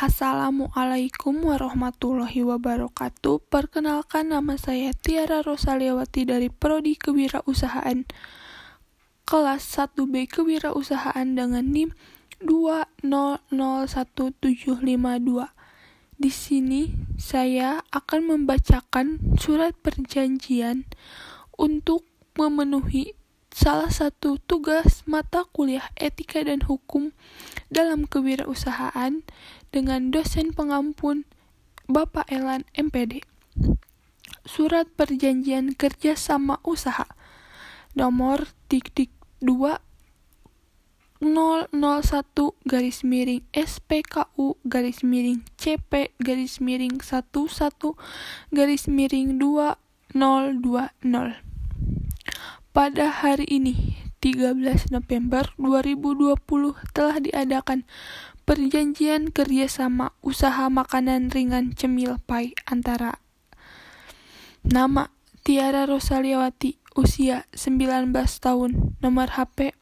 Assalamualaikum warahmatullahi wabarakatuh. Perkenalkan nama saya Tiara Rosaliawati dari Prodi Kewirausahaan kelas 1B Kewirausahaan dengan NIM 2001752. Di sini saya akan membacakan surat perjanjian untuk memenuhi salah satu tugas mata kuliah etika dan hukum dalam kewirausahaan dengan dosen pengampun Bapak Elan MPD. Surat Perjanjian Kerja Sama Usaha nomor tik-tik 2 001 garis miring SPKU garis miring CP garis miring 11 garis miring 2020 pada hari ini 13 November 2020 telah diadakan perjanjian kerjasama usaha makanan ringan cemil pai antara nama Tiara Rosaliawati usia 19 tahun nomor HP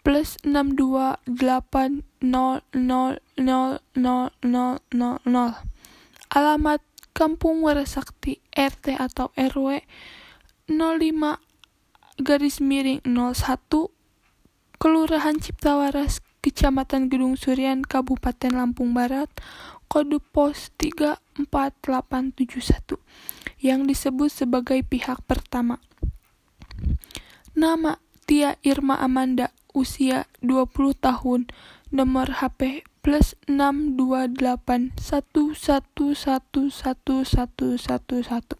plus 628000000 alamat Kampung Warasakti RT atau RW 05 garis miring 01 Kelurahan Ciptawaras Kecamatan Gedung Surian Kabupaten Lampung Barat kode pos 34871 yang disebut sebagai pihak pertama. Nama Tia Irma Amanda usia 20 tahun nomor HP plus 62811111111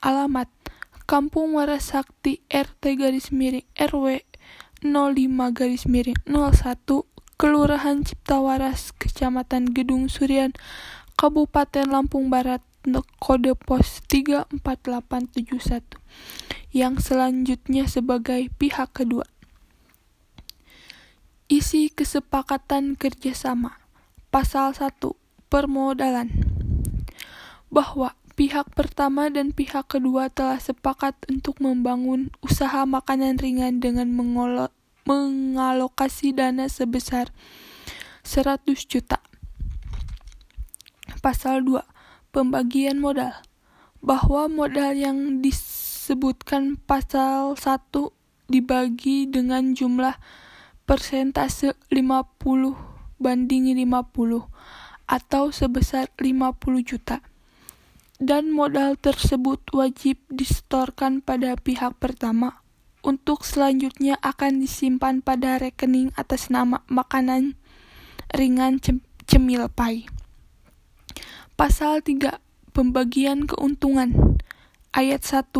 alamat Kampung Warasakti RT garis miring RW 05 garis miring 01 Kelurahan Ciptawaras Kecamatan Gedung Surian Kabupaten Lampung Barat kode pos 34871 yang selanjutnya sebagai pihak kedua. Isi kesepakatan kerjasama. Pasal 1 permodalan. Bahwa Pihak pertama dan pihak kedua telah sepakat untuk membangun usaha makanan ringan dengan mengalokasi dana sebesar 100 juta. Pasal 2. Pembagian modal. Bahwa modal yang disebutkan pasal 1 dibagi dengan jumlah persentase 50 banding 50 atau sebesar 50 juta dan modal tersebut wajib disetorkan pada pihak pertama untuk selanjutnya akan disimpan pada rekening atas nama makanan ringan cemil pai. Pasal 3. Pembagian keuntungan. Ayat 1.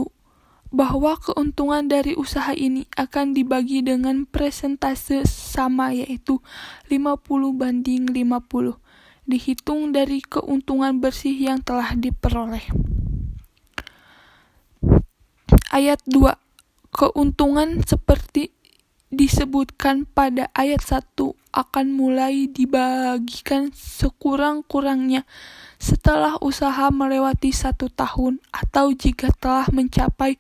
Bahwa keuntungan dari usaha ini akan dibagi dengan presentase sama yaitu 50 banding 50 dihitung dari keuntungan bersih yang telah diperoleh. Ayat 2. Keuntungan seperti disebutkan pada ayat 1 akan mulai dibagikan sekurang-kurangnya setelah usaha melewati satu tahun atau jika telah mencapai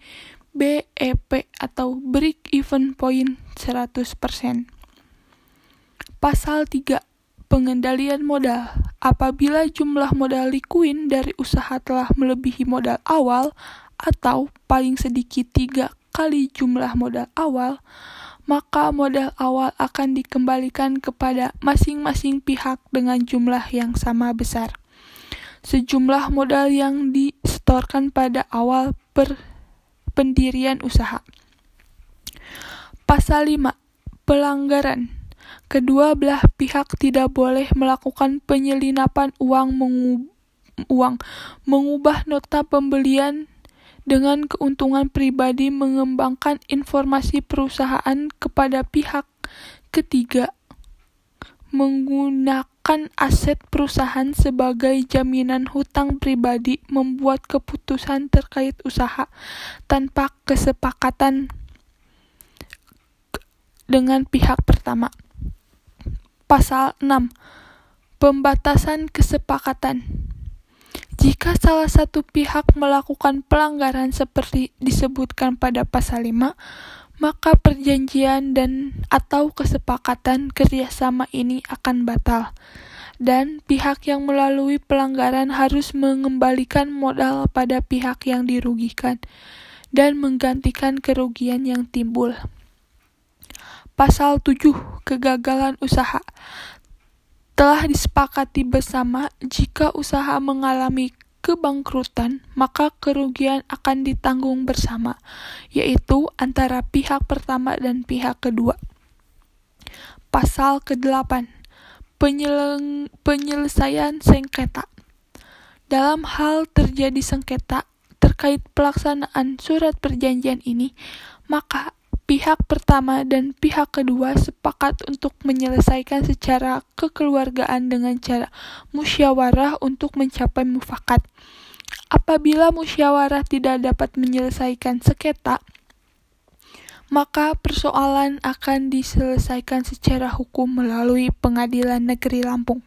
BEP atau Break Even Point 100%. Pasal 3 Pengendalian modal. Apabila jumlah modal likuin dari usaha telah melebihi modal awal atau paling sedikit tiga kali jumlah modal awal, maka modal awal akan dikembalikan kepada masing-masing pihak dengan jumlah yang sama besar. Sejumlah modal yang disetorkan pada awal per pendirian usaha. Pasal 5. Pelanggaran kedua belah pihak tidak boleh melakukan penyelinapan uang, mengu uang mengubah nota pembelian dengan keuntungan pribadi mengembangkan informasi perusahaan kepada pihak ketiga menggunakan aset perusahaan sebagai jaminan hutang pribadi membuat keputusan terkait usaha tanpa kesepakatan dengan pihak pertama. Pasal 6. Pembatasan kesepakatan. Jika salah satu pihak melakukan pelanggaran seperti disebutkan pada pasal 5, maka perjanjian dan atau kesepakatan kerjasama ini akan batal. dan pihak yang melalui pelanggaran harus mengembalikan modal pada pihak yang dirugikan dan menggantikan kerugian yang timbul. Pasal 7. Kegagalan usaha telah disepakati bersama jika usaha mengalami kebangkrutan, maka kerugian akan ditanggung bersama, yaitu antara pihak pertama dan pihak kedua. Pasal ke-8. Penyelesaian sengketa. Dalam hal terjadi sengketa terkait pelaksanaan surat perjanjian ini, maka pihak pertama dan pihak kedua sepakat untuk menyelesaikan secara kekeluargaan dengan cara musyawarah untuk mencapai mufakat. Apabila musyawarah tidak dapat menyelesaikan sengketa, maka persoalan akan diselesaikan secara hukum melalui Pengadilan Negeri Lampung.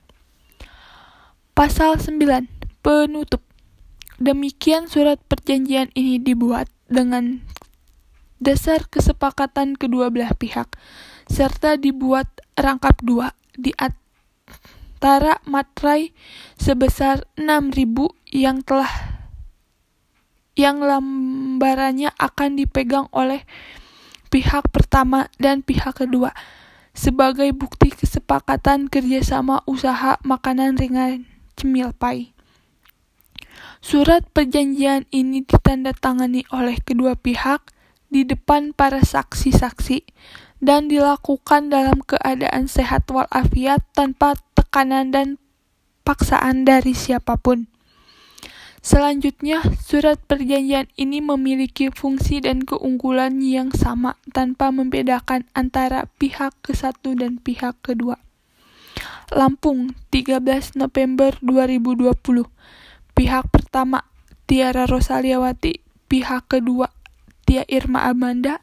Pasal 9. Penutup. Demikian surat perjanjian ini dibuat dengan dasar kesepakatan kedua belah pihak, serta dibuat rangkap dua di antara materai sebesar 6.000 yang telah yang lembarannya akan dipegang oleh pihak pertama dan pihak kedua sebagai bukti kesepakatan kerjasama usaha makanan ringan cemil pai. Surat perjanjian ini ditandatangani oleh kedua pihak di depan para saksi-saksi dan dilakukan dalam keadaan sehat walafiat tanpa tekanan dan paksaan dari siapa pun. Selanjutnya, surat perjanjian ini memiliki fungsi dan keunggulan yang sama tanpa membedakan antara pihak ke satu dan pihak kedua. Lampung, 13 November 2020. Pihak pertama, Tiara Rosaliawati. Pihak kedua, Tia Irma Amanda,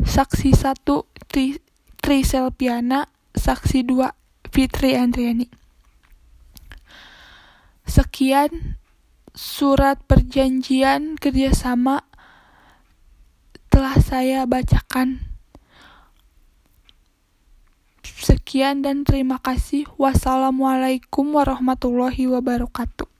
saksi 1 Tri, Tri Selpiana, saksi 2 Fitri Andriani. Sekian surat perjanjian kerjasama telah saya bacakan. Sekian dan terima kasih. Wassalamualaikum warahmatullahi wabarakatuh.